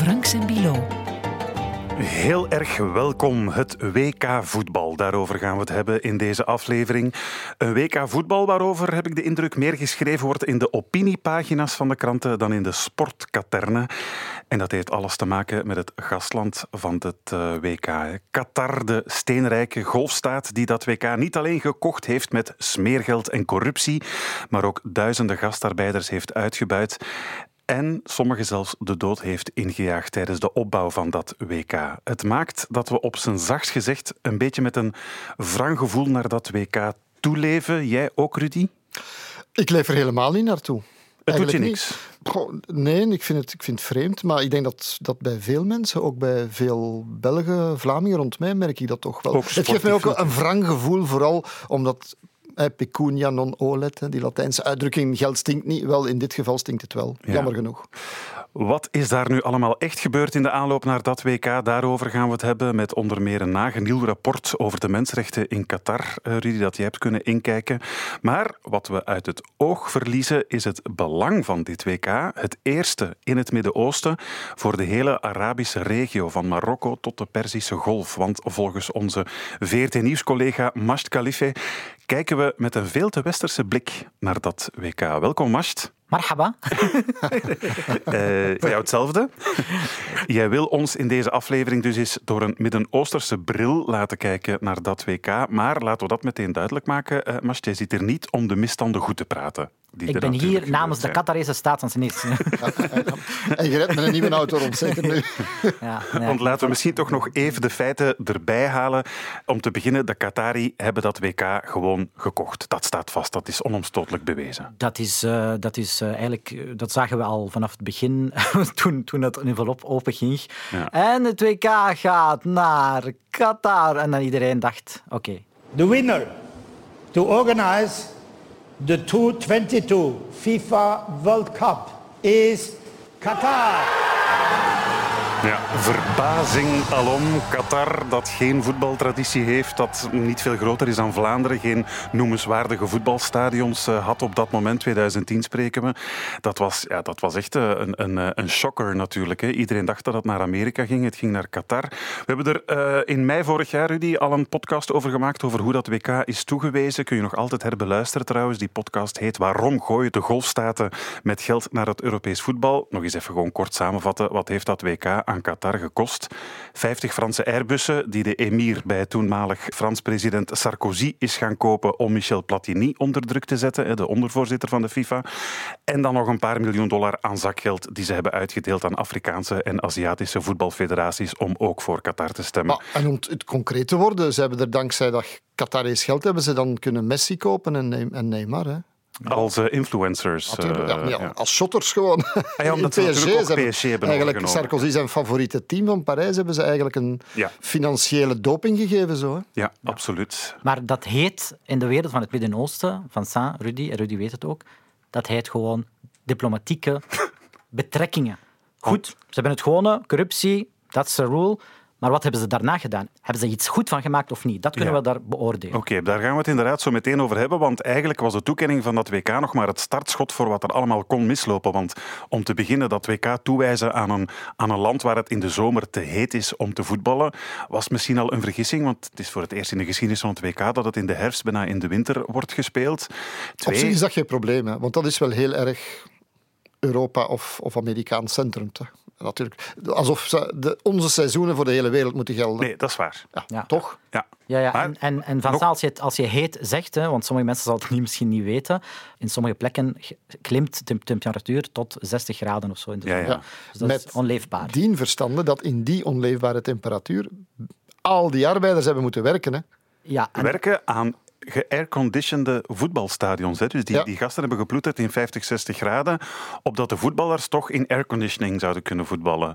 Frank Bilo. Heel erg welkom, het WK voetbal. Daarover gaan we het hebben in deze aflevering. Een WK voetbal waarover, heb ik de indruk, meer geschreven wordt in de opiniepagina's van de kranten dan in de sportkaterne. En dat heeft alles te maken met het gastland van het eh, WK. Qatar, de steenrijke golfstaat die dat WK niet alleen gekocht heeft met smeergeld en corruptie, maar ook duizenden gastarbeiders heeft uitgebuit en sommigen zelfs de dood heeft ingejaagd tijdens de opbouw van dat WK. Het maakt dat we op zijn zachtst gezegd een beetje met een wrang gevoel naar dat WK toeleven. Jij ook, Rudy? Ik leef er helemaal niet naartoe. Het doet je niks? nee, ik vind, het, ik vind het vreemd. Maar ik denk dat, dat bij veel mensen, ook bij veel Belgen, Vlamingen rond mij, merk ik dat toch wel. het geeft mij ook een wrang gevoel, vooral omdat pecunia non olet, die Latijnse uitdrukking, geld stinkt niet. Wel, in dit geval stinkt het wel, jammer genoeg. Wat is daar nu allemaal echt gebeurd in de aanloop naar dat WK? Daarover gaan we het hebben met onder meer een nagenieuw rapport over de mensenrechten in Qatar, eh, Rudy, dat jij hebt kunnen inkijken. Maar wat we uit het oog verliezen is het belang van dit WK, het eerste in het Midden-Oosten, voor de hele Arabische regio, van Marokko tot de Perzische Golf. Want volgens onze VRT-nieuwscollega Masht Khalife kijken we met een veel te westerse blik naar dat WK. Welkom, Masht. Marhaba. uh, voor jou hetzelfde. Jij wil ons in deze aflevering dus eens door een Midden-Oosterse bril laten kijken naar dat WK. Maar laten we dat meteen duidelijk maken, uh, jij zit er niet om de misstanden goed te praten ik ben hier namens de Qatarese staatsdienst. en je redt met een nieuwe auto rond, zeker nu. Ja, Want laten we misschien toch nog even de feiten erbij halen. Om te beginnen, de Qatari hebben dat WK gewoon gekocht. Dat staat vast, dat is onomstotelijk bewezen. Dat is, uh, dat is uh, eigenlijk, eh, dat zagen we al vanaf het begin, toen, toen het envelop open ging. Ja. En het WK gaat naar Qatar. En dan iedereen dacht, oké. Okay. The winner to organize the 2022 FIFA World Cup is Qatar. Ja, verbazing alom. Qatar, dat geen voetbaltraditie heeft, dat niet veel groter is dan Vlaanderen, geen noemenswaardige voetbalstadions eh, had op dat moment, 2010 spreken we. Dat was, ja, dat was echt eh, een, een, eh, een shocker natuurlijk. Hè. Iedereen dacht dat het naar Amerika ging, het ging naar Qatar. We hebben er in mei vorig jaar, Rudy, al een podcast over gemaakt, over hoe dat WK is toegewezen. Kun je nog altijd herbeluisteren trouwens. Die podcast heet Waarom gooien de golfstaten met geld naar het Europees voetbal? Nog eens even gewoon kort samenvatten. Wat heeft dat WK aan Qatar gekost. 50 Franse Airbussen die de emir bij toenmalig Frans president Sarkozy is gaan kopen om Michel Platini onder druk te zetten, de ondervoorzitter van de FIFA. En dan nog een paar miljoen dollar aan zakgeld die ze hebben uitgedeeld aan Afrikaanse en Aziatische voetbalfederaties om ook voor Qatar te stemmen. Maar, en om het concreet te worden, ze hebben er dankzij dat Qataris geld hebben ze dan kunnen Messi kopen en Neymar. Hè? Als uh, influencers. Uh, ja, ja, als shotters gewoon. Ah, ja, omdat PSG, ze PSG hebben Eigenlijk Sarkozy zijn favoriete team van Parijs hebben ze eigenlijk een financiële doping gegeven. Zo, hè? Ja, absoluut. Maar dat heet in de wereld van het Midden-Oosten, van Saint, Rudy, en Rudy weet het ook, dat heet gewoon diplomatieke betrekkingen. Goed, ze hebben het gewone, corruptie, that's the rule. Maar wat hebben ze daarna gedaan? Hebben ze iets goed van gemaakt of niet? Dat kunnen we daar beoordelen. Oké, daar gaan we het inderdaad zo meteen over hebben. Want eigenlijk was de toekenning van dat WK nog maar het startschot voor wat er allemaal kon mislopen. Want om te beginnen, dat WK toewijzen aan een, aan een land waar het in de zomer te heet is om te voetballen, was misschien al een vergissing. Want het is voor het eerst in de geschiedenis van het WK dat het in de herfst bijna in de winter wordt gespeeld. Twee... Op zich is dat geen probleem, hè? want dat is wel heel erg Europa of, of Amerikaans centrum. Toch? natuurlijk. Alsof ze de, onze seizoenen voor de hele wereld moeten gelden. Nee, dat is waar. Ja, Toch? Ja. Ja, ja. en, en, en van als, je het, als je heet zegt, hè, want sommige mensen zullen het niet, misschien niet weten, in sommige plekken klimt de temperatuur tot 60 graden of zo in de ja, ja. Dus dat Met is onleefbaar. dien verstande dat in die onleefbare temperatuur al die arbeiders hebben moeten werken. Hè. Ja, en... Werken aan geairconditionede voetbalstadions. Hè. Dus die, die gasten hebben geploeterd in 50, 60 graden, opdat de voetballers toch in airconditioning zouden kunnen voetballen.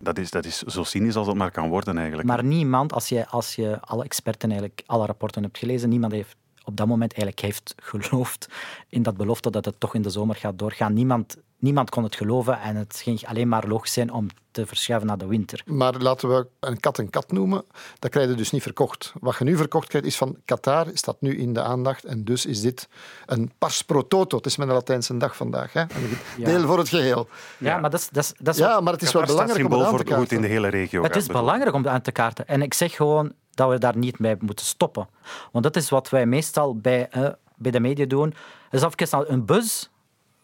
Dat is, dat is zo cynisch als het maar kan worden eigenlijk. Maar niemand, als je, als je alle experten eigenlijk, alle rapporten hebt gelezen, niemand heeft op dat moment eigenlijk heeft geloofd in dat belofte dat het toch in de zomer gaat doorgaan. Niemand, niemand kon het geloven en het ging alleen maar logisch zijn om te verschuiven naar de winter. Maar laten we een kat een kat noemen. Dat krijg je dus niet verkocht. Wat je nu verkocht krijgt is van Qatar, staat nu in de aandacht. En dus is dit een pars pro toto. Het is met een Latijnse dag vandaag. Hè? Deel voor het geheel. Ja, maar dat is, dat is, dat is ja, maar het is wel belangrijk om het aan te kaarten. in de hele regio. Het is belangrijk om het aan te kaarten. En ik zeg gewoon dat we daar niet mee moeten stoppen. Want dat is wat wij meestal bij, bij de media doen. Dus een buzz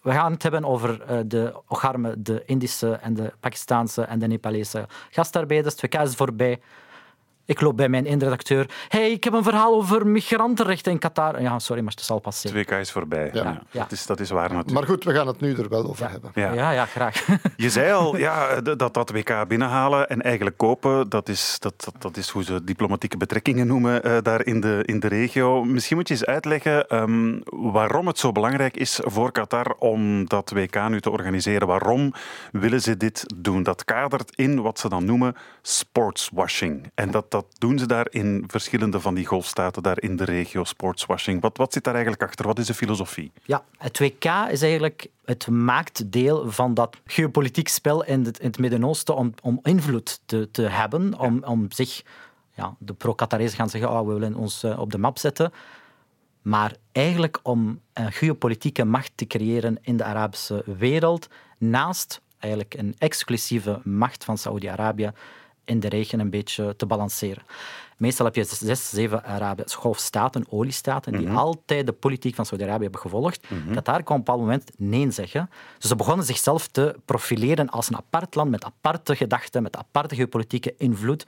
we gaan het hebben over uh, de ocharme, de Indische en de Pakistaanse en de Nepalese gastarbeiders. Het WK is voorbij. Ik loop bij mijn eindredacteur. hey, ik heb een verhaal over migrantenrechten in Qatar. Ja, sorry, maar het zal pas zijn. 2K is voorbij. Ja. ja. Dat, is, dat is waar natuurlijk. Maar goed, we gaan het nu er wel over hebben. Ja. ja, ja, graag. Je zei al, ja, dat, dat WK binnenhalen en eigenlijk kopen, dat is, dat, dat, dat is hoe ze diplomatieke betrekkingen noemen uh, daar in de, in de regio. Misschien moet je eens uitleggen um, waarom het zo belangrijk is voor Qatar om dat WK nu te organiseren. Waarom willen ze dit doen? Dat kadert in wat ze dan noemen sportswashing. En dat dat doen ze daar in verschillende van die golfstaten, daar in de regio, sportswashing. Wat, wat zit daar eigenlijk achter? Wat is de filosofie? Ja, het WK is eigenlijk het maakt deel van dat geopolitiek spel in het, in het Midden-Oosten om, om invloed te, te hebben, om, om zich, ja, de pro-Qatarezen gaan zeggen, oh, we willen ons uh, op de map zetten, maar eigenlijk om een geopolitieke macht te creëren in de Arabische wereld, naast eigenlijk een exclusieve macht van Saoedi-Arabië, in de regen een beetje te balanceren. Meestal heb je zes, zeven Arabische golfstaten, oliestaten, die mhm. altijd de politiek van Saudi-Arabië hebben gevolgd. Mm -hmm. Qatar kon op een bepaald moment nee zeggen. Dus ze begonnen zichzelf te profileren als een apart land met aparte gedachten, met aparte geopolitieke invloed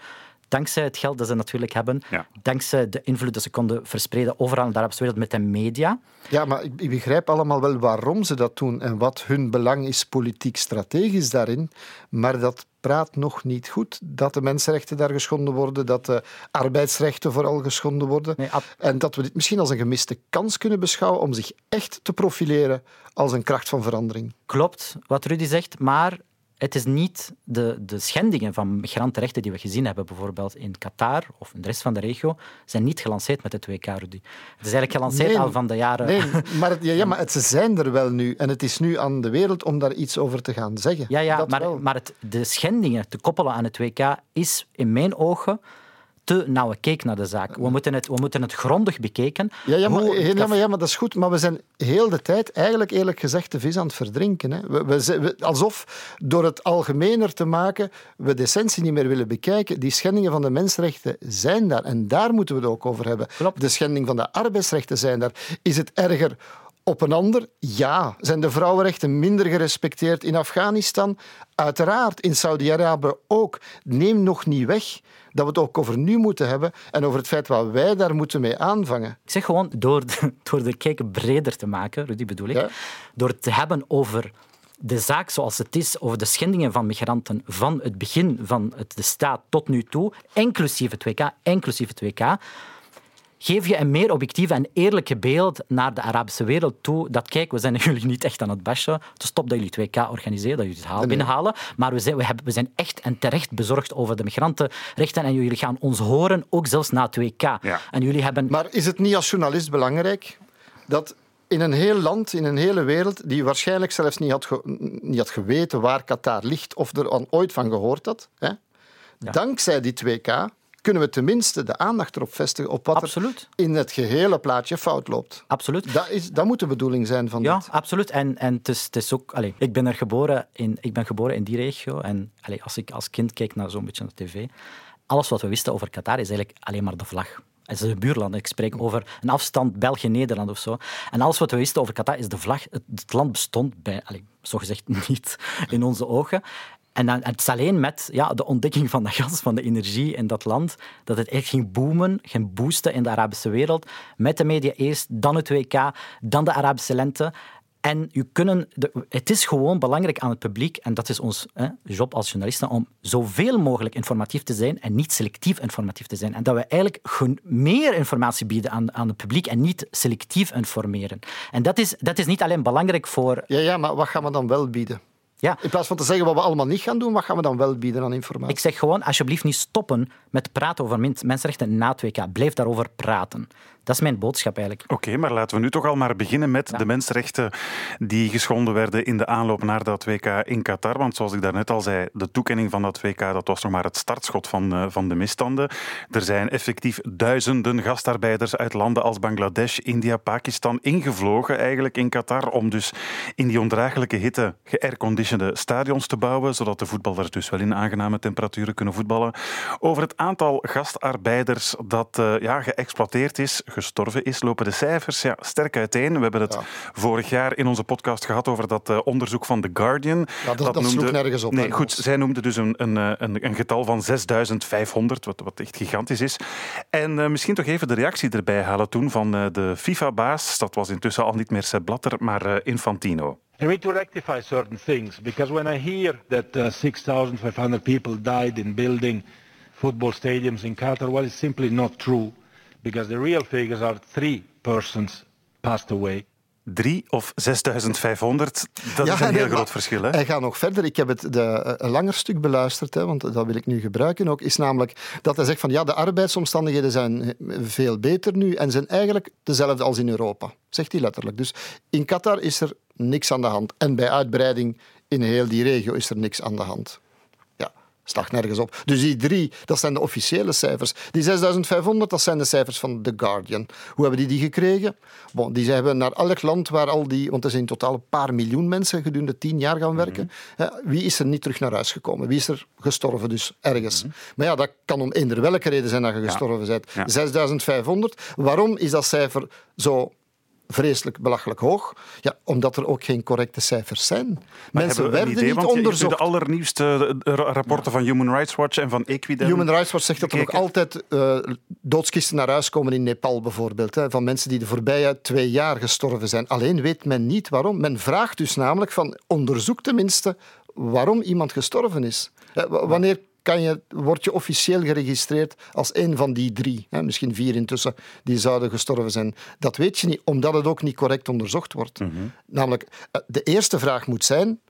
dankzij het geld dat ze natuurlijk hebben, dankzij de invloed dat ze konden verspreiden overal in de Arabische wereld met de media. Ja, maar ik begrijp allemaal wel waarom ze dat doen en wat hun belang is politiek-strategisch daarin, maar dat praat nog niet goed dat de mensenrechten daar geschonden worden, dat de arbeidsrechten vooral geschonden worden. en dat we dit misschien als een gemiste kans kunnen beschouwen om zich echt te profileren als een kracht van verandering. Klopt, wat Rudy zegt, maar het is niet de, de schendingen van migrantenrechten die we gezien hebben, bijvoorbeeld in Qatar of in de rest van de regio, zijn niet gelanceerd met het WK, Rudy. Het is eigenlijk gelanceerd al van de jaren... Nee, maar, ja, ja, maar ze zijn er wel nu. En het is nu aan de wereld om daar iets over te gaan zeggen. Ja, ja maar, maar het, de schendingen te koppelen aan het WK is in mijn ogen te nauwe keek naar de zaak. We moeten het, we moeten het grondig bekeken. Ja, ja, maar, ja, maar, ja, maar dat is goed. Maar we zijn heel de tijd, eigenlijk eerlijk gezegd, de vis aan het verdrinken. Hè. We, we, alsof door het algemener te maken, we de essentie niet meer willen bekijken. Die schendingen van de mensenrechten zijn daar. En daar moeten we het ook over hebben. Klopt. De schending van de arbeidsrechten zijn daar. Is het erger op een ander? Ja. Zijn de vrouwenrechten minder gerespecteerd in Afghanistan? Uiteraard. In Saudi-Arabië ook. Neem nog niet weg dat we het ook over nu moeten hebben en over het feit wat wij daar moeten mee aanvangen. Ik zeg gewoon, door de, door de kijk breder te maken, Rudy bedoel ik, door het te hebben over de zaak zoals het is, over de schendingen van migranten van het begin van het, de staat tot nu toe, inclusief het WK, inclusief het WK, geef je een meer objectief en eerlijke beeld naar de Arabische wereld toe. Dat kijk, we zijn jullie niet echt aan het bashen. Het stop dat jullie 2K organiseren, dat jullie het haal binnenhalen. Maar we zijn, we, hebben, we zijn echt en terecht bezorgd over de migrantenrechten. En jullie gaan ons horen, ook zelfs na 2K. En jullie hebben... Maar is het niet als journalist belangrijk dat in een heel land, in een hele wereld, die waarschijnlijk zelfs niet had, niet had geweten waar Qatar ligt of er ooit van gehoord had, hè? dankzij die 2K kunnen we tenminste de aandacht erop vestigen op wat absoluut. er in het gehele plaatje fout loopt. Absoluut. Dat, is, dat moet de bedoeling zijn van ja, dit. Ja, absoluut. En, en het, is, het is ook... Allez, ik, ben er geboren in, ik ben geboren in die regio en allez, als ik als kind keek naar zo'n beetje naar tv, alles wat we wisten over Qatar is eigenlijk alleen maar de vlag. Het is een buurland. Ik spreek over een afstand België-Nederland of zo. En alles wat we wisten over Qatar is de vlag. Het, land bestond bij, allez, zogezegd niet in onze ogen. En dan, het is alleen met ja, de ontdekking van de gas, van de energie in dat land, dat het echt ging boomen, ging boosten in de Arabische wereld. Met de media eerst, dan het WK, dan de Arabische lente. En je kunnen, het is gewoon belangrijk aan het publiek, en dat is ons hè, job als journalisten, om zoveel mogelijk informatief te zijn en niet selectief informatief te zijn. En dat we eigenlijk meer informatie bieden aan, aan het publiek en niet selectief informeren. En dat is, dat is niet alleen belangrijk voor... Ja, ja, maar wat gaan we dan wel bieden? Ja. In plaats van te zeggen wat we allemaal niet gaan doen, wat gaan we dan wel bieden aan informatie? Ik zeg gewoon, alsjeblieft niet stoppen met praten over mensenrechten na het WK. Blijf daarover praten. Dat is mijn boodschap eigenlijk. Oké, maar laten we nu toch al maar beginnen met de mensenrechten die geschonden werden in de aanloop naar dat WK in Qatar. Want zoals ik daarnet al zei, de toekenning van dat WK dat was nog maar het startschot van, uh, van de misstanden. Er zijn effectief duizenden gastarbeiders uit landen als Bangladesh, India, Pakistan ingevlogen eigenlijk in Qatar om dus in die ondraaglijke hitte geairconditione stadions te bouwen, zodat de voetballers dus wel in aangename temperaturen kunnen voetballen. Over het aantal gastarbeiders dat uh, ja, geëxploiteerd is, gestorven is, lopen de cijfers ja, sterk uiteen. We hebben het vorig jaar in onze podcast gehad over dat uh, onderzoek van The Guardian. Ja, dat, dat, noemde, nergens op. Nee, goed, zij noemde dus een, een, eh, een, een getal van 6500, wat, wat echt gigantisch is. En uh, misschien toch even de reactie erbij halen toen van de FIFA-baas. Dat was intussen al niet meer Sepp Blatter, maar Infantino. I need to rectify certain things because when I hear that uh, 6,500 people died in building football stadiums in Qatar, well, it's simply not true because the real figures are three persons passed away. Drie of 6500, dat is een heel groot verschil. Hè? Hij gaat nog verder. Ik heb het de, een langer stuk beluisterd, hè, want dat wil ik nu gebruiken ook. Is namelijk dat hij zegt van ja, de arbeidsomstandigheden zijn veel beter nu en zijn eigenlijk dezelfde als in Europa. Zegt hij letterlijk. Dus in Qatar is er niks aan de hand. En bij uitbreiding in heel die regio is er niks aan de hand. Staat nergens op. Dus die drie, dat zijn de officiële cijfers. Die 6500, dat zijn de cijfers van The Guardian. Hoe hebben die die gekregen? Bon, die hebben naar elk land waar al die... Want er zijn in totaal een paar miljoen mensen gedurende tien jaar gaan werken. Mhm. Wie is er niet terug naar huis gekomen? Wie is er gestorven dus ergens? Mhm. Maar ja, dat kan om eender welke reden zijn dat je gestorven bent. 6500. Waarom is dat cijfer zo vreselijk belachelijk hoog. Ja, omdat er ook geen correcte cijfers zijn. Mensen werden idee, niet onderzocht. de allernieuwste eh, rapporten van Human Rights Watch en van Equidem. Human Rights Watch zegt dat er nog altijd uh, doodskisten naar huis komen in Nepal bijvoorbeeld. Hè, van mensen die de voorbije twee jaar gestorven zijn. Alleen weet men niet waarom. Men vraagt dus namelijk van onderzoek tenminste waarom iemand gestorven is. Wanneer kan je, word je officieel geregistreerd als een van die drie. Hè, misschien vier intussen die zouden gestorven zijn. Dat weet je niet, omdat het ook niet correct onderzocht wordt. Mhm. Namelijk, eh, de eerste vraag moet zijn,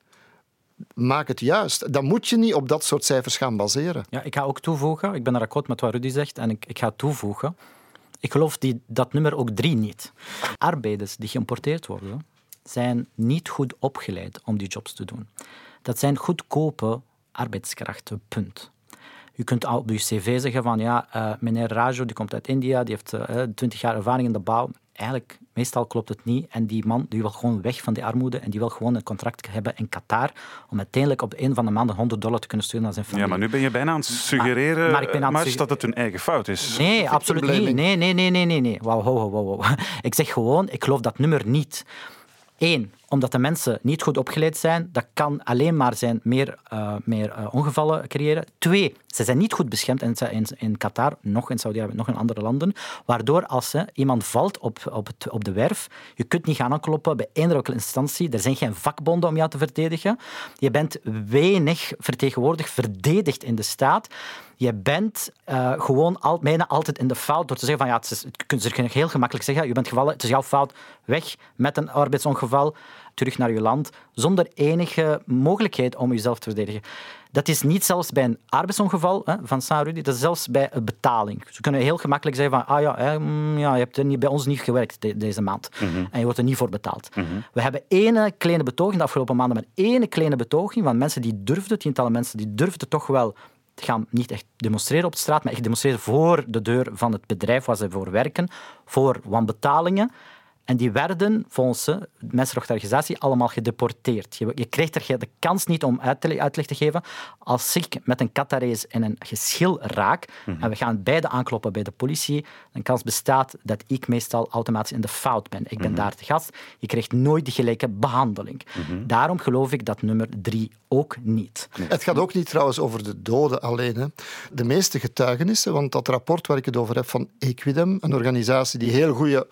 maak het juist. Dan moet je niet op dat soort cijfers gaan baseren. Ja, ik ga ook toevoegen, ik ben er akkoord met wat Rudy zegt, en ik, ik ga toevoegen, ik geloof die, dat nummer ook drie niet. Arbeiders die geïmporteerd worden, zijn niet goed opgeleid om die jobs te doen. Dat zijn goedkope arbeidskrachten, punt. U kunt op uw cv zeggen van ja, uh, meneer Rajo die komt uit India, die heeft uh, eh, 20 jaar ervaring in de bouw. Eigenlijk, meestal klopt het niet. En die man die wil gewoon weg van die armoede en die wil gewoon een contract hebben in Qatar om uiteindelijk op een van de maanden 100 dollar te kunnen sturen naar zijn familie. Ja, maar nu ben je bijna aan het suggereren, maar, maar, maar dat het hun eigen fout is. Nee, absoluut niet. Nee, nee, nee, nee, nee. nee. Wauw, wow, wow, wow. Ik zeg gewoon, ik geloof dat nummer niet. Eén, omdat de mensen niet goed opgeleid zijn. Dat kan alleen maar zijn meer, uh, meer uh, ongevallen creëren. Twee, ze zijn niet goed beschermd in, in, Qatar, nog in Saudi-Arabië, nog in andere landen. Waardoor als uh, iemand valt op, op, het, op de werf, je kunt niet gaan aankloppen bij eender instantie. Er zijn geen vakbonden om jou te verdedigen. Je bent weinig vertegenwoordigd, verdedigd in de staat je bent uh, gewoon al, bijna altijd in de fout door te zeggen van ja, het is, je kunt heel gemakkelijk zeggen, je bent gevallen, het is jouw fout, weg met een arbeidsongeval, terug naar je land, zonder enige mogelijkheid om jezelf te verdedigen. Dat is niet zelfs bij een arbeidsongeval hè, van San dat is zelfs bij een betaling. Ze kunnen heel gemakkelijk zeggen van, ah ja, hè, mm, ja je hebt niet, bij ons niet gewerkt deze maand. Mhm. En je wordt er niet voor betaald. Mhm. We hebben ene kleine betoging de afgelopen maanden, maar ene kleine betoging van mensen die durfden, tientallen mensen die durfden toch wel gaan niet echt demonstreren op de straat, maar echt demonstreren voor de deur van het bedrijf waar ze voor werken, voor wanbetalingen. En die werden, volgens de Mensenrechtenorganisatie, allemaal gedeporteerd. Je, je krijgt er de kans niet om uitleg te geven. Als ik met een Qatarees in een geschil raak mhm. en we gaan beide aankloppen bij de politie, dan kans bestaat dat ik meestal automatisch in de fout ben. Ik ben mhm. daar te gast. Je krijgt nooit de gelijke behandeling. Mhm. Daarom geloof ik dat nummer drie ook niet. Het gaat ook niet trouwens over de doden alleen. Hè. De meeste getuigenissen, want dat rapport waar ik het over heb van Equidem, een organisatie die heel goede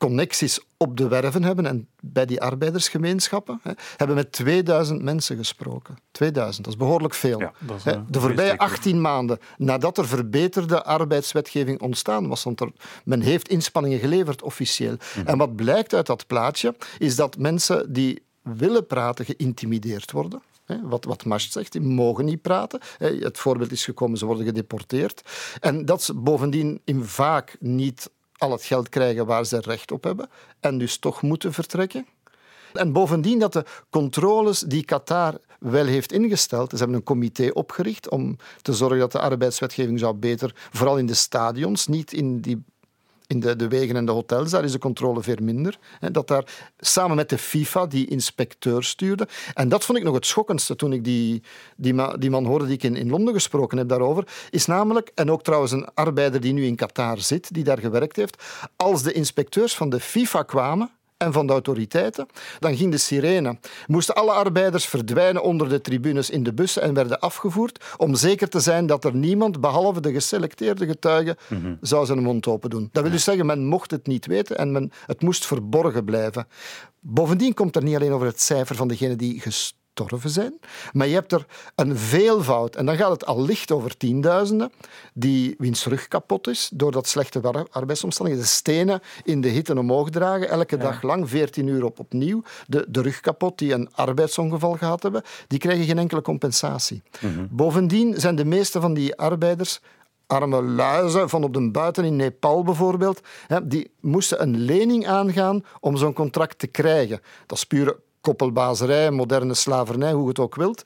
connecties op de werven hebben en bij die arbeidersgemeenschappen, hè, hebben met 2000 mensen gesproken. 2000, dat is behoorlijk veel. Ja, is, de voorbije 18 maanden nadat er verbeterde arbeidswetgeving ontstaan was, want er, men heeft inspanningen geleverd officieel. Mhm. En wat blijkt uit dat plaatje, is dat mensen die willen praten geïntimideerd worden Wat, wat Mast zegt, die mogen niet praten. Het voorbeeld is gekomen, ze worden gedeporteerd. En dat ze bovendien in vaak niet al het geld krijgen waar ze recht op hebben en dus toch moeten vertrekken. En bovendien dat de controles die Qatar wel heeft ingesteld, ze hebben een comité opgericht om te zorgen dat de arbeidswetgeving zou beter, vooral in de stadions, niet in die in de, de wegen en de hotels, daar is de controle veel minder. dat daar samen met de FIFA die inspecteur stuurde. En dat vond ik nog het schokkendste toen ik die, die, die man hoorde die ik in, in Londen gesproken heb daarover. Is namelijk, en ook trouwens een arbeider die nu in Qatar zit, die daar gewerkt heeft. Als de inspecteurs van de FIFA kwamen, en van de autoriteiten. Dan ging de sirene. Moesten alle arbeiders verdwijnen onder de tribunes in de bussen en werden afgevoerd om zeker te zijn dat er niemand, behalve de geselecteerde getuigen, mhm. zou zijn mond open doen. Dat wil dus zeggen, men mocht het niet weten en men, het moest verborgen blijven. Bovendien komt er niet alleen over het cijfer van degenen die gestorven zijn. Maar je hebt er een veelvoud. En dan gaat het al licht over tienduizenden die wiens rug kapot is door dat slechte arbeidsomstandigheden. De stenen in de hitte omhoog dragen, elke dag lang, 14 uur op opnieuw. De, de rug kapot, die een arbeidsongeval gehad hebben, die krijgen geen enkele compensatie. Mhm. Bovendien zijn de meeste van die arbeiders arme luizen van op de buiten in Nepal bijvoorbeeld, die moesten een lening aangaan om zo'n contract te krijgen. Dat is pure koppelbazerij, moderne slavernij, hoe je het ook wilt.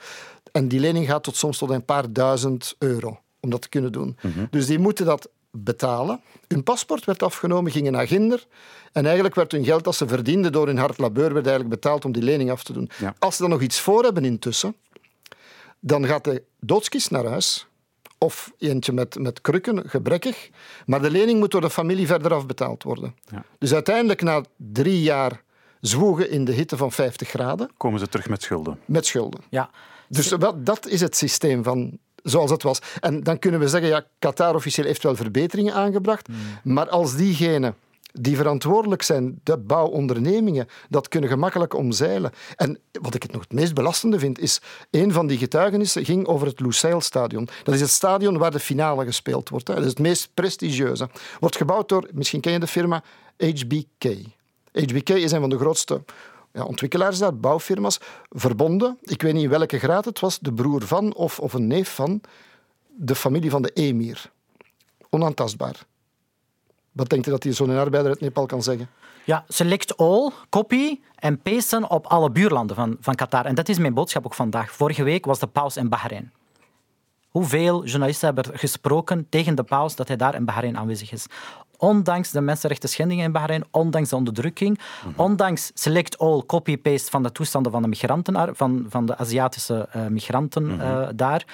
En die lening gaat tot soms tot een paar duizend euro om dat te kunnen doen. Mhm. Dus die moeten dat betalen. Hun paspoort werd afgenomen, gingen naar Ginder. En eigenlijk werd hun geld dat ze verdienden door hun hard labeur werd eigenlijk betaald om die lening af te doen. Als ze dan nog iets voor hebben intussen, dan gaat de doodskist naar huis. Of eentje met, met krukken, gebrekkig. Maar de lening moet door de familie verder afbetaald worden. Ja. Dus uiteindelijk, na drie jaar zwoegen in de hitte van 50 graden. Komen ze terug met schulden? Met schulden. Ja. Dus dat, dat is het systeem van zoals het was. En dan kunnen we zeggen, ja, Qatar officieel heeft wel verbeteringen aangebracht, hmm. maar als diegenen die verantwoordelijk zijn, de bouwondernemingen, dat kunnen gemakkelijk omzeilen. En wat ik het nog het meest belastende vind, is een van die getuigenissen ging over het Lusail-stadion. Dat is het stadion waar de finale gespeeld wordt. Dat is het meest prestigieuze. Wordt gebouwd door, misschien ken je de firma HBK. HBK is een van de grootste ja, ontwikkelaars daar, bouwfirma's, verbonden. Ik weet niet in welke graad het was, de broer van of, of een neef van de familie van de emir. Onaantastbaar. Wat denkt u dat zo'n arbeider uit Nepal kan zeggen? Ja, select all, copy en pasten op alle buurlanden van, van Qatar. En dat is mijn boodschap ook vandaag. Vorige week was de paus in Bahrein. Hoeveel journalisten hebben gesproken tegen de paus dat hij daar in Bahrein aanwezig is? Ondanks de mensenrechten schendingen in Bahrein, ondanks de onderdrukking, ondanks select all copy-paste van de toestanden van de migranten, van, van de Aziatische uh, migranten uh, daar.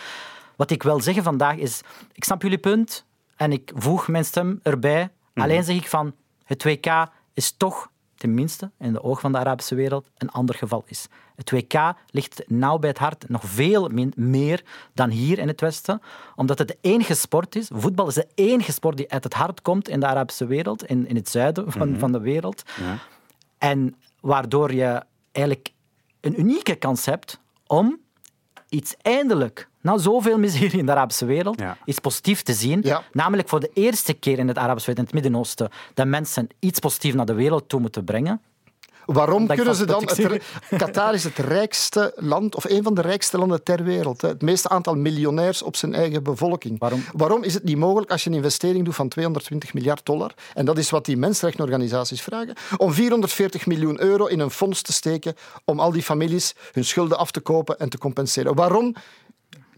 Wat ik wil zeggen vandaag is, ik snap jullie punt en ik voeg mijn stem erbij. Mhm. Alleen zeg ik van, het WK is toch tenminste in de oog van de Arabische wereld, een ander geval is. Het WK ligt nauw bij het hart, nog veel meer dan hier in het Westen, omdat het de enige sport is. Voetbal is de enige sport die uit het hart komt in de Arabische wereld, in, in het zuiden van, mhm. van de wereld. Ja. En waardoor je eigenlijk een unieke kans hebt om iets eindelijk, na zoveel miserie in de Arabische wereld, iets positiefs te zien. Namelijk voor de eerste keer in het Arabische wereld, in het Midden-Oosten, dat mensen iets positiefs naar de wereld toe moeten brengen. Waarom kunnen ze dan... Het, Qatar is het rijkste land, of een van de rijkste landen ter wereld. Het meeste aantal miljonairs op zijn eigen bevolking. Waarom? Waarom is het niet mogelijk als je een investering doet van 220 miljard dollar, en dat is wat die mensenrechtenorganisaties vragen, om 440 miljoen euro in een fonds te steken om al die families hun schulden af te kopen en te compenseren? Waarom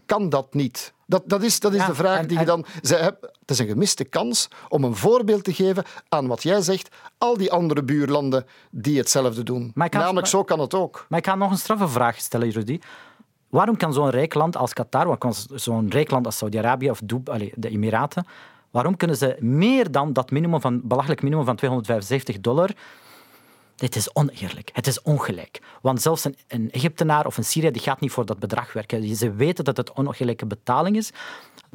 kan dat niet? Dat, dat is, dat is de vraag die je dan... Ze hebben, het is een gemiste kans om een voorbeeld te geven aan wat jij zegt, al die andere buurlanden die hetzelfde doen. Namelijk, zo kan het ook. Maar ik ga nog een straffe vraag stellen, Rudy. Waarom kan zo'n rijk land als Qatar, zo'n rijk land als Saudi-Arabië of de Emiraten, waarom kunnen ze meer dan dat minimum van, belachelijk minimum van 275 dollar dit is oneerlijk. Het is ongelijk. Want zelfs een, een Egyptenaar of een Syriër die gaat niet voor dat bedrag werken. Ze weten dat het ongelijke betaling is.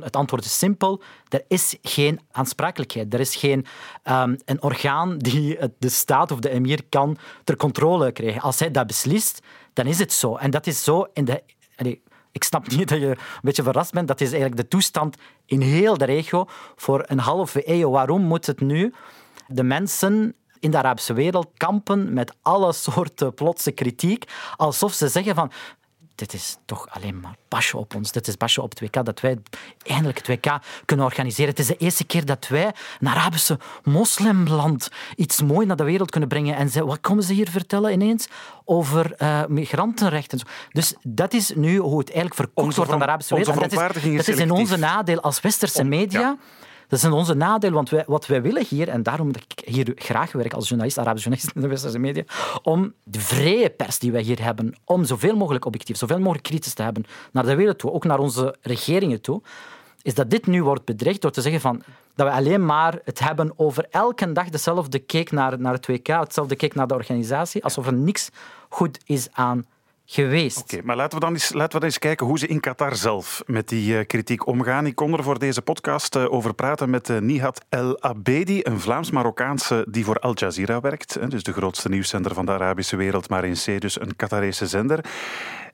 Het antwoord is simpel. Er is geen aansprakelijkheid. Er is geen um, een orgaan die de staat of de emir kan ter controle krijgen. Als hij dat beslist, dan is het zo. En dat is zo in de... ik snap niet dat je een beetje verrast bent. Dat is eigenlijk de toestand in heel de regio voor een halve eeuw. Waarom moet het nu de mensen in de Arabische wereld kampen met alle soorten plotse kritiek, alsof ze zeggen van dit is toch alleen maar basje op ons. Dit is basje op het WK, dat wij eindelijk het WK kunnen organiseren. Het is de eerste keer dat wij een Arabische moslimland iets moois naar de wereld kunnen brengen. En ze, wat komen ze hier vertellen ineens? Over uh, migrantenrechten. Dus dat is nu hoe het eigenlijk verkocht wordt aan de Arabische wereld. dat is, dat is in onze nadeel als westerse media. Dat is onze nadeel, want wij, wat wij willen hier, en daarom dat ik hier graag werk als journalist, Arabische journalist in de westerse media, om de vrije pers die wij hier hebben, om zoveel mogelijk objectief, zoveel mogelijk kritisch te hebben naar de wereld toe, ook naar onze regeringen toe, is dat dit nu wordt bedreigd door te zeggen van, dat we alleen maar het hebben over elke dag dezelfde keek naar, naar het WK, hetzelfde keek naar de organisatie, alsof er niks goed is aan geweest. Oké, maar laten we, dan eens, laten we dan eens kijken hoe ze in Qatar zelf met die uh, kritiek omgaan. Ik kon er voor deze podcast uh, over praten met uh, Nihat El Abedi, een Vlaams-Marokkaanse die voor Al Jazeera werkt. Dus de grootste nieuwszender van de Arabische wereld, maar in C dus een Qatarese zender.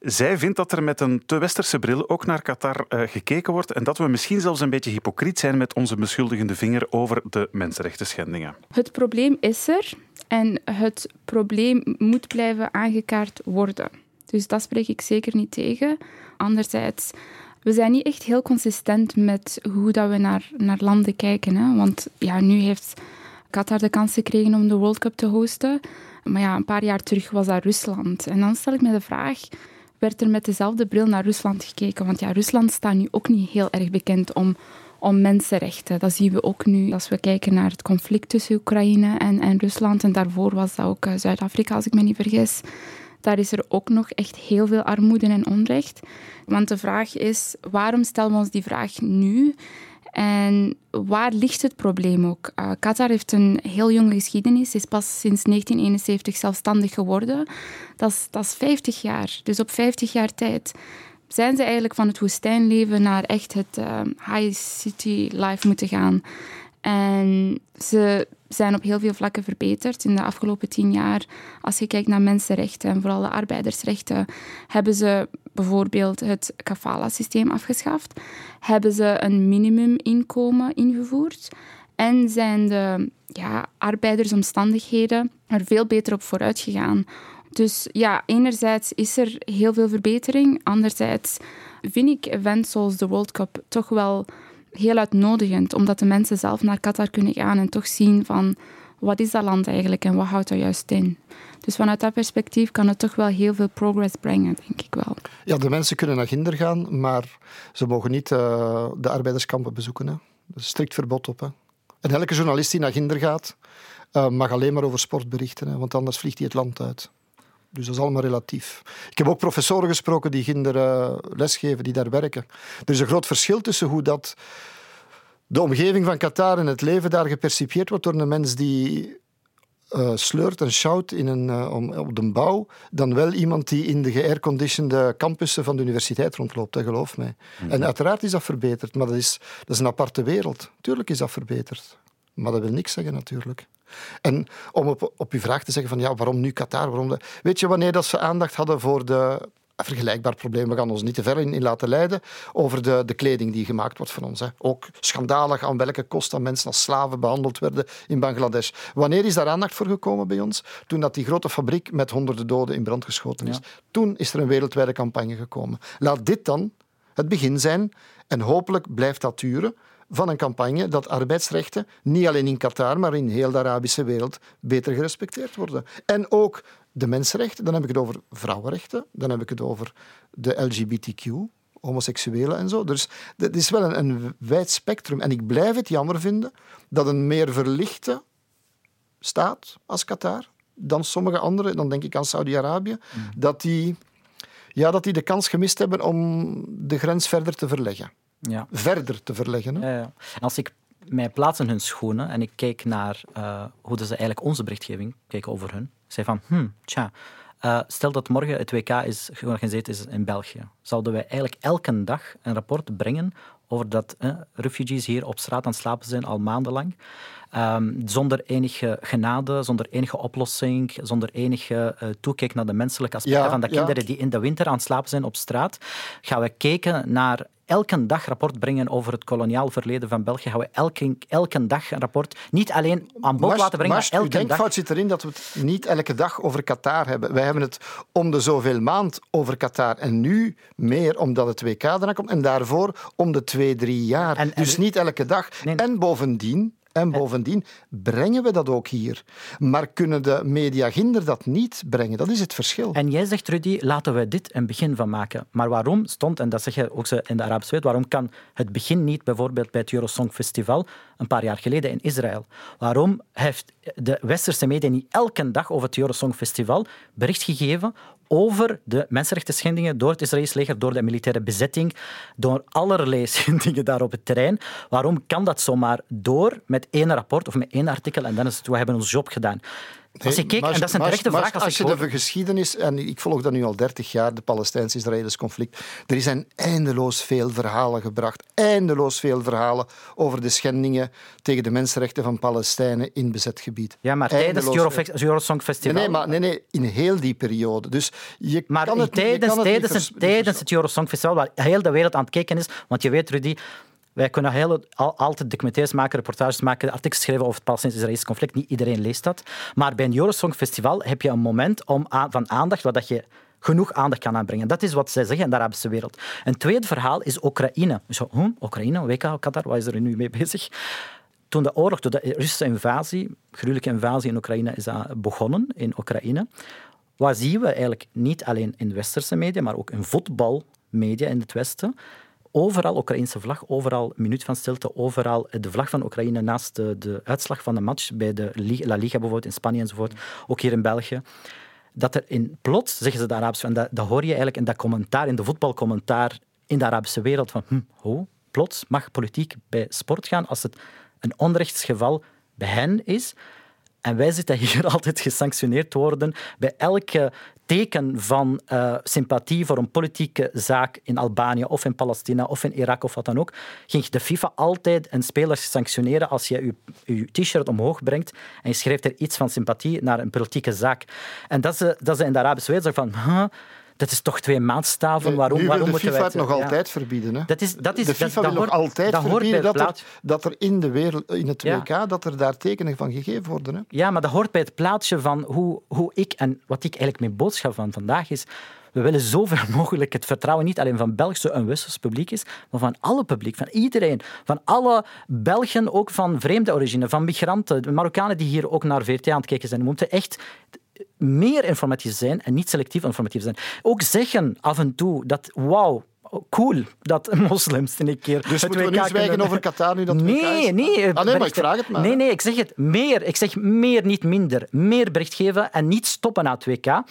Zij vindt dat er met een te westerse bril ook naar Qatar gekeken wordt en dat we misschien zelfs een beetje hypocriet zijn met onze beschuldigende vinger over de mensenrechten schendingen. Het probleem is er en het probleem moet blijven aangekaart worden. Dus dat spreek ik zeker niet tegen. Anderzijds, we zijn niet echt heel consistent met hoe dat we naar, naar landen kijken. Hè? Want ja, nu heeft Qatar de kans gekregen om de World Cup te hosten. Maar ja, een paar jaar terug was dat Rusland. En dan stel ik me de vraag, werd er met dezelfde bril naar Rusland gekeken? Want ja, Rusland staat nu ook niet heel erg bekend om, om mensenrechten. Dat zien we ook nu als we kijken naar het conflict tussen Oekraïne en, en Rusland. En daarvoor was dat ook eh, Zuid-Afrika, als ik me niet vergis daar is er ook nog echt heel veel armoede en onrecht. Want de vraag is, waarom stellen we ons die vraag nu? En waar ligt het probleem ook? Uh, Qatar heeft een heel jonge geschiedenis, is pas sinds 1971 zelfstandig geworden. Dat is, dat is 50 jaar. Dus op 50 jaar tijd zijn ze eigenlijk van het woestijnleven naar echt het uh, high city life moeten gaan. En ze zijn op heel veel vlakken verbeterd in de afgelopen tien jaar. Als je kijkt naar mensenrechten en vooral de arbeidersrechten, hebben ze bijvoorbeeld het kafala-systeem afgeschaft, hebben ze een minimuminkomen ingevoerd en zijn de ja, arbeidersomstandigheden er veel beter op vooruit gegaan. Dus ja, enerzijds is er heel veel verbetering, anderzijds vind ik events zoals de World Cup toch wel heel uitnodigend, omdat de mensen zelf naar Qatar kunnen gaan en toch zien van wat is dat land eigenlijk en wat houdt er juist in. Dus vanuit dat perspectief kan het toch wel heel veel progress brengen, denk ik wel. Ja, de mensen kunnen naar Ginder gaan, maar ze mogen niet uh, de arbeiderskampen bezoeken. Hè. Is strikt verbod op. En elke journalist die naar Ginder gaat, uh, mag alleen maar over sport berichten, hè, want anders vliegt hij het land uit. Dus dat is allemaal relatief. Ik heb ook professoren gesproken die kinderen uh, lesgeven, die daar werken. Er is een groot verschil tussen hoe dat de omgeving van Qatar en het leven daar gepercipieerd wordt door een mens die uh, sleurt en shout in een, uh, op de bouw, dan wel iemand die in de geairconditionede campussen van de universiteit rondloopt, hè, geloof mij. Mhm. En uiteraard is dat verbeterd, maar dat is, dat is een aparte wereld. Tuurlijk is dat verbeterd. Maar dat wil niks zeggen, natuurlijk. En om op, op uw vraag te zeggen van ja, waarom nu Qatar? Waarom de... Weet je wanneer dat ze aandacht hadden voor de vergelijkbaar probleem, we gaan ons niet te ver in, laten leiden, over de, de kleding die gemaakt wordt van ons. Hè. Ook schandalig aan welke kosten mensen als slaven behandeld werden in Bangladesh. Wanneer is daar aandacht voor gekomen bij ons? Toen dat die grote fabriek met honderden doden in brand geschoten is. Toen is er een wereldwijde campagne gekomen. Laat dit dan het begin zijn en hopelijk blijft dat duren van een campagne dat arbeidsrechten niet alleen in Qatar, maar in heel de Arabische wereld beter gerespecteerd worden. En ook de mensenrechten, dan heb ik het over vrouwenrechten, dan heb ik het over de LGBTQ, homoseksuelen en zo. Dus het is wel een, een wijd spectrum. En ik blijf het jammer vinden dat een meer verlichte staat als Qatar dan sommige andere, dan denk ik aan Saudi-Arabië, mm. dat, die, ja, dat die de kans gemist hebben om de grens verder te verleggen. Ja. Verder te verleggen. Hè? Ja, ja. Als ik mij plaats in hun schoenen en ik kijk naar uh, hoe ze eigenlijk onze berichtgeving kijken over hun, zei van, hmm, tja, uh, stel dat morgen het WK is georganiseerd is in België, zouden wij eigenlijk elke dag een rapport brengen over dat refugees hier op straat aan het slapen zijn al maandenlang. Um, zonder enige genade, zonder enige oplossing, zonder enige uh, toekijk naar de menselijke aspecten van de kinderen die in de winter aan het slapen zijn op straat, gaan we kijken naar elke dag rapport brengen over het koloniaal verleden van België. Gaan we elke, elke dag een rapport niet alleen aan bod laten brengen, maar, elke uw dag... zit erin dat we het niet elke dag over Qatar hebben. Wij hebben het om de zoveel maand over Qatar. En nu meer omdat het WK eraan komt. En daarvoor om de twee, drie jaar. dus niet elke dag. En bovendien, en bovendien brengen we dat ook hier. Maar kunnen de mediaginder dat niet brengen? Dat is het verschil. En jij zegt, Rudy, laten we dit een begin van maken. Maar waarom stond, en dat zeg je ook in de Arabische wereld, waarom kan het begin niet bijvoorbeeld bij het Eurosong Festival een paar jaar geleden in Israël? Waarom heeft de westerse media niet elke dag over het Eurosong Festival bericht gegeven over de mensenrechten schendingen door het Israëlisch leger, door de militaire bezetting, door allerlei schendingen daar op het terrein. Waarom kan dat zomaar door met één rapport of met één artikel en dan is het, we hebben ons job gedaan. Als je en dat is een terechte vraag. Als, als je de geschiedenis, en ik volg dat nu al 30 jaar, de Palestijns-Israëlisch conflict, er zijn eindeloos veel verhalen gebracht, eindeloos veel verhalen over de schendingen tegen de mensenrechten van Palestijnen in bezet gebied. Ja, maar tijdens het Eurosong Festival... Nee, maar, nee, nee, in heel die periode. Dus je maar kan het, tijdens, je kan tijdens, het, tijdens het Eurosong Festival, waar heel de wereld aan het kijken is, want je weet, Rudy, wij kunnen heel, altijd documentaires maken, reportages maken, artikels schrijven over het Palestijns-Israëlische conflict. Niet iedereen leest dat. Maar bij een Eurosong Festival heb je een moment om van aandacht waar dat je genoeg aandacht kan aanbrengen. Dat is wat zij zeggen in de Arabische wereld. Een tweede verhaal is Oekraïne. Zo, hm, Oekraïne, WK, Qatar, wat is er nu mee bezig? Toen de oorlog, toen de Russische invasie, gruwelijke invasie in Oekraïne is begonnen, in Oekraïne, wat zien we eigenlijk niet alleen in westerse media, maar ook in voetbalmedia in het Westen, overal Oekraïnse vlag, overal minuut van stilte, overal de vlag van Oekraïne naast de, de uitslag van de match bij de La Liga bijvoorbeeld in Spanje enzovoort, ook hier in België. Dat er in plots, zeggen ze de Arabische, en dat, dat hoor je eigenlijk in dat commentaar, in de voetbalcommentaar in de Arabische wereld, van hm, ho, plots mag politiek bij sport gaan als het een onrechtsgeval bij hen is. En wij zitten hier altijd gesanctioneerd worden bij elke teken van uh, sympathie voor een politieke zaak in Albanië of in Palestina of in Irak of wat dan ook, ging de FIFA altijd een speler sanctioneren als je je, t-shirt omhoog brengt en je schrijft er iets van sympathie naar een politieke zaak. En dat ze, dat ze in de Arabische wereld van dat is toch twee maatstaven. Waarom, nu waarom de FIFA het nog altijd verbieden. Hè? Dat is, dat is, de FIFA dat, wil nog altijd verbieden dat er, dat er in, de wereld, in het WK dat er daar tekenen van gegeven worden. Hè? Ja, maar dat hoort bij het plaatsje van hoe, hoe ik en wat ik eigenlijk mijn boodschap van vandaag is. We willen zoveel mogelijk het vertrouwen niet alleen van Belgische en Westers publiek is, maar van alle publiek, van iedereen. Van alle Belgen, ook van vreemde origine, van migranten, de Marokkanen die hier ook naar VRT aan het kijken zijn. We moeten echt meer informatief zijn en niet selectief informatief zijn. Ook zeggen af en toe dat, wauw, cool dat moslims een keer. Dus het moeten we nu zwijgen over Qatar nu dat Nee, nee. Ah, nee, maar ik vraag het maar. Nee, nee, ik zeg het meer. Ik zeg meer, niet minder. Meer bericht geven en niet stoppen na het WK.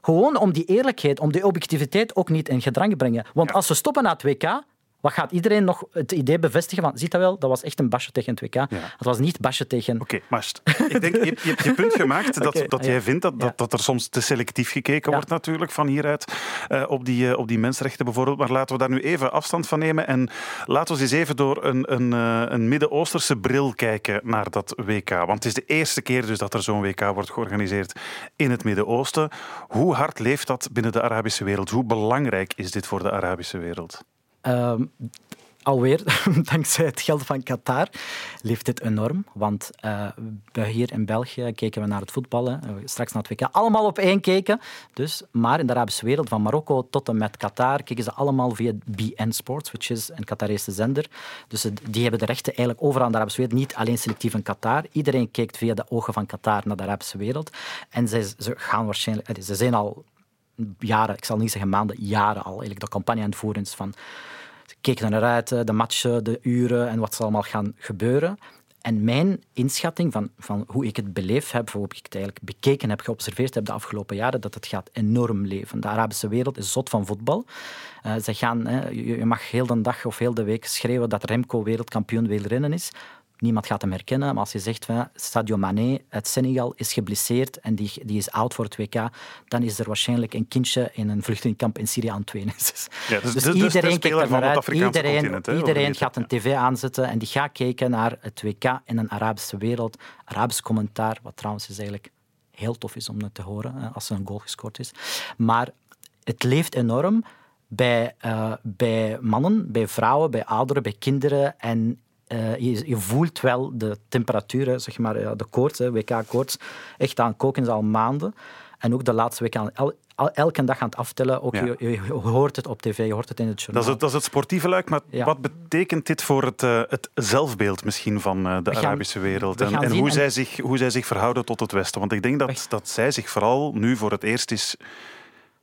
Gewoon om die eerlijkheid, om die objectiviteit ook niet in gedrang te brengen. Want als we stoppen na het WK, wat gaat iedereen nog het idee bevestigen van, ziet dat wel, dat was echt een basje tegen het WK. Het was niet basje tegen... Oké, maar ik denk, je, je hebt je punt gemaakt dat, dat jij vindt dat, dat, dat er soms te selectief gekeken wordt natuurlijk van hieruit uh, op, die, uh, op die mensenrechten bijvoorbeeld. Maar laten we daar nu even afstand van nemen en laten we eens even door een, een, uh, een Midden-Oosterse bril kijken naar dat WK. Want het is de eerste keer dus dat er zo'n WK wordt georganiseerd in het Midden-Oosten. Hoe hard leeft dat binnen de Arabische wereld? Hoe belangrijk is dit voor de Arabische wereld? Uh, alweer, dankzij het geld van Qatar, leeft dit enorm. Want uh, hier in België keken we naar het voetballen, uh, straks naar het WK, allemaal op één keken. Dus, maar in de Arabische wereld, van Marokko tot en met Qatar, keken ze allemaal via BN Sports, which is een Qatarese zender. Dus die hebben de rechten eigenlijk overal in de Arabische wereld, niet alleen selectief in Qatar. Iedereen kijkt via de ogen van Qatar naar de Arabische wereld. En ze, ze gaan waarschijnlijk, ze zijn al jaren, ik zal niet zeggen maanden, jaren al eigenlijk de campagne aan het voeren is van keken naar uit, de matchen, de uren en wat zal allemaal gaan gebeuren. En mijn inschatting van, van hoe ik het beleefd heb, hoe ik het eigenlijk bekeken heb, geobserveerd heb de afgelopen jaren, dat het gaat enorm leven. De Arabische wereld is zot van voetbal. Uh, ze gaan, hè, je, je, mag heel de dag of heel de week schreeuwen dat Remco wereldkampioen wielrennen is. Niemand gaat hem herkennen, maar als je zegt van Sadio Mane uit Senegal is geblesseerd en die, die is oud voor het WK, dan is er waarschijnlijk een kindje in een vluchtelingkamp in Syrië aan het wenen. Dus, ja, dus, dus, dus iedereen kijkt ervan uit, iedereen, iedereen gaat een tv aanzetten en die gaat kijken naar het WK in een Arabische wereld. Arabisch commentaar, wat trouwens is eigenlijk heel tof is om te horen als er een goal gescoord is. Maar het leeft enorm. bij, uh, bij mannen, bij vrouwen, bij ouderen, bij kinderen. En uh, je, je, voelt wel de temperatuur, zeg maar, de koorts, WK-koorts, echt aan koken is al maanden. En ook de laatste week aan el, elke dag aan het aftellen. Ook je, je, hoort het op tv, je hoort het in het journaal. Dat is het, dat is het sportieve luik, maar wat betekent dit voor het, uh, het zelfbeeld misschien van uh, de Arabische wereld? En, en, hoe, zij zich, hoe zij zich verhouden tot het Westen? Want ik denk dat, dat zij zich vooral nu voor het eerst is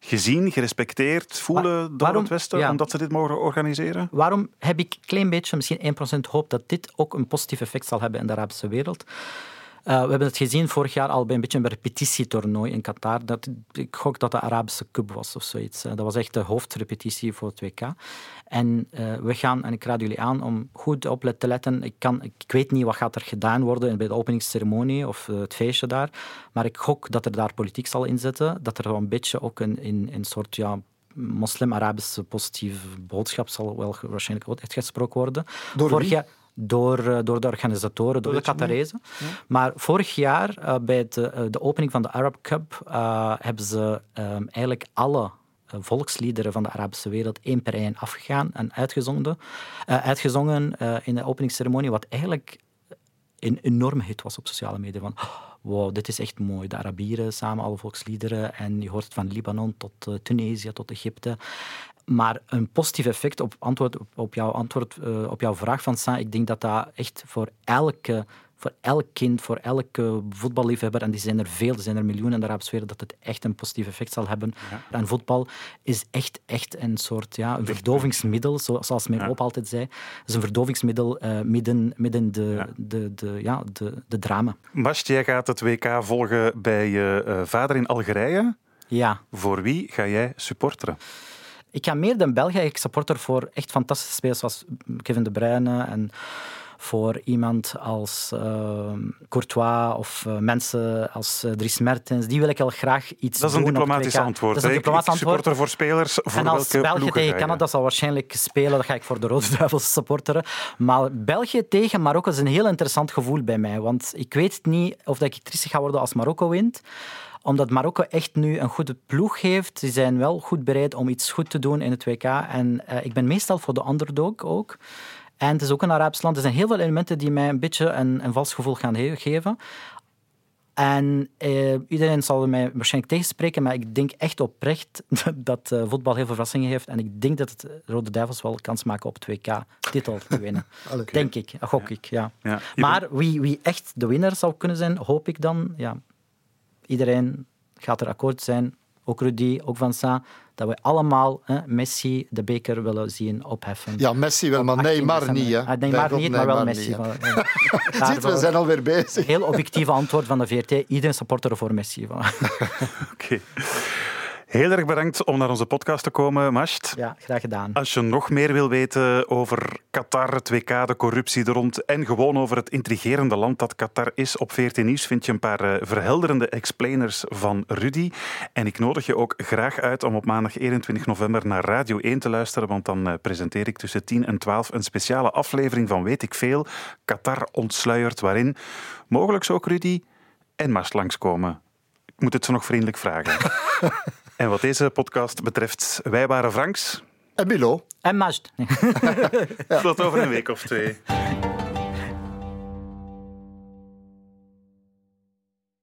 gezien, gerespecteerd voelen door het Westen, omdat ze dit mogen organiseren? Waarom heb ik een klein beetje, misschien 1% hoop dat dit ook een positief effect zal hebben in de Arabische wereld? Uh, we hebben het gezien vorig jaar al bij een beetje een repetitietoernooi in Qatar. Dat, ik gok dat de Arabische Cup was of zoiets. dat was echt de hoofdrepetitie voor het WK. En uh, we gaan, en ik raad jullie aan om goed op te letten. Ik, kan, ik weet niet wat gaat er gedaan worden bij de openingsceremonie of uh, het feestje daar. Maar ik gok dat er daar politiek zal inzetten. Dat er wel een beetje ook een, een, een soort ja, moslim-Arabische positieve boodschap zal wel waarschijnlijk ook echt gesproken worden. Door Vorig jaar, door, eh, door de organisatoren, door de Qatarezen. Maar vorig jaar, uh, bij de, uh, de opening van de Arab Cup, hebben ze um, eigenlijk alle volksliederen van de Arabische wereld één per één afgegaan en uitgezongen, uitgezongen in de openingsceremonie, wat eigenlijk een enorme hit was op sociale media. Van, wow, dit is echt mooi. De Arabieren samen, alle volksliederen. En je hoort het van Libanon tot Tunesië, tot Egypte. Maar een positief effect op, antwoord, op, jouw, antwoord, uh, op jouw vraag van Sa, ik denk dat dat echt voor elke voor elk kind, voor elke voetballiefhebber, en die zijn er veel, er zijn er miljoenen de Arabische wereld, dat het echt een positief effect zal hebben. Ja. En voetbal is echt, echt een soort ja, een verdovingsmiddel, zoals mijn ja. opa altijd zei. Het is een verdovingsmiddel uh, midden, midden de, ja. de, de, ja, de, de drama. Mast, jij gaat het WK volgen bij je uh, vader in Algerije. Ja. Voor wie ga jij supporteren? Ik ga meer dan België. Ik supporter voor echt fantastische spelers zoals Kevin De Bruyne en voor iemand als uh, Courtois of uh, mensen als uh, Dries Mertens. Die wil ik wel graag iets doen. Dat is een diplomatisch antwoord. Dat is een diplomatisch antwoord. supporter voor spelers. Voor en als België tegen Canada zal waarschijnlijk spelen, dan ga ik voor de Rode Duivels supporteren. Maar België tegen Marokko is een heel interessant gevoel bij mij. Want ik weet niet of dat ik trissig ga worden als Marokko wint omdat Marokko echt nu een goede ploeg heeft. Ze zijn wel goed bereid om iets goed te doen in het WK. En uh, ik ben meestal voor de underdog ook. En het is ook een Arabisch land. Er zijn heel veel elementen die mij een beetje een, een vals gevoel gaan geven. En uh, iedereen zal mij waarschijnlijk tegenspreken, maar ik denk echt oprecht dat uh, voetbal heel veel verrassingen heeft. En ik denk dat het Rode Duivels wel kans maken op het WK-titel te winnen. okay. Denk ik, gok ik, ja. ja. Maar wie, wie echt de winnaar zou kunnen zijn, hoop ik dan, ja, iedereen gaat er akkoord zijn, ook Rudy, ook Van Sa, dat we allemaal hè, Messi de beker willen zien opheffen. Ja, Messi wel, maar Neymar niet. Hè? Ah, Neymar niet, maar wel Messi. Niet, Ziet, we zijn alweer bezig. Heel objectieve antwoord van de VRT. Iedereen supporter voor Messi. Oké. Okay. Heel erg bedankt om naar onze podcast te komen, Masht. Ja, graag gedaan. Als je nog meer wil weten over Qatar, het WK, de corruptie er rond en gewoon over het intrigerende land dat Qatar is, op 14 Nieuws vind je een paar eh, verhelderende explainers van Rudy. En ik nodig je ook graag uit om op maandag 21 november naar Radio 1 te luisteren, want dan eh, presenteer ik tussen 10 en 12 een speciale aflevering van Weet ik Veel, Qatar ontsluierd, waarin mogelijk ook Rudy en Masht langskomen. Ik moet het zo nog vriendelijk vragen. En wat deze podcast betreft, wij waren Franks. En Milo. En Majd. Tot over een week of twee.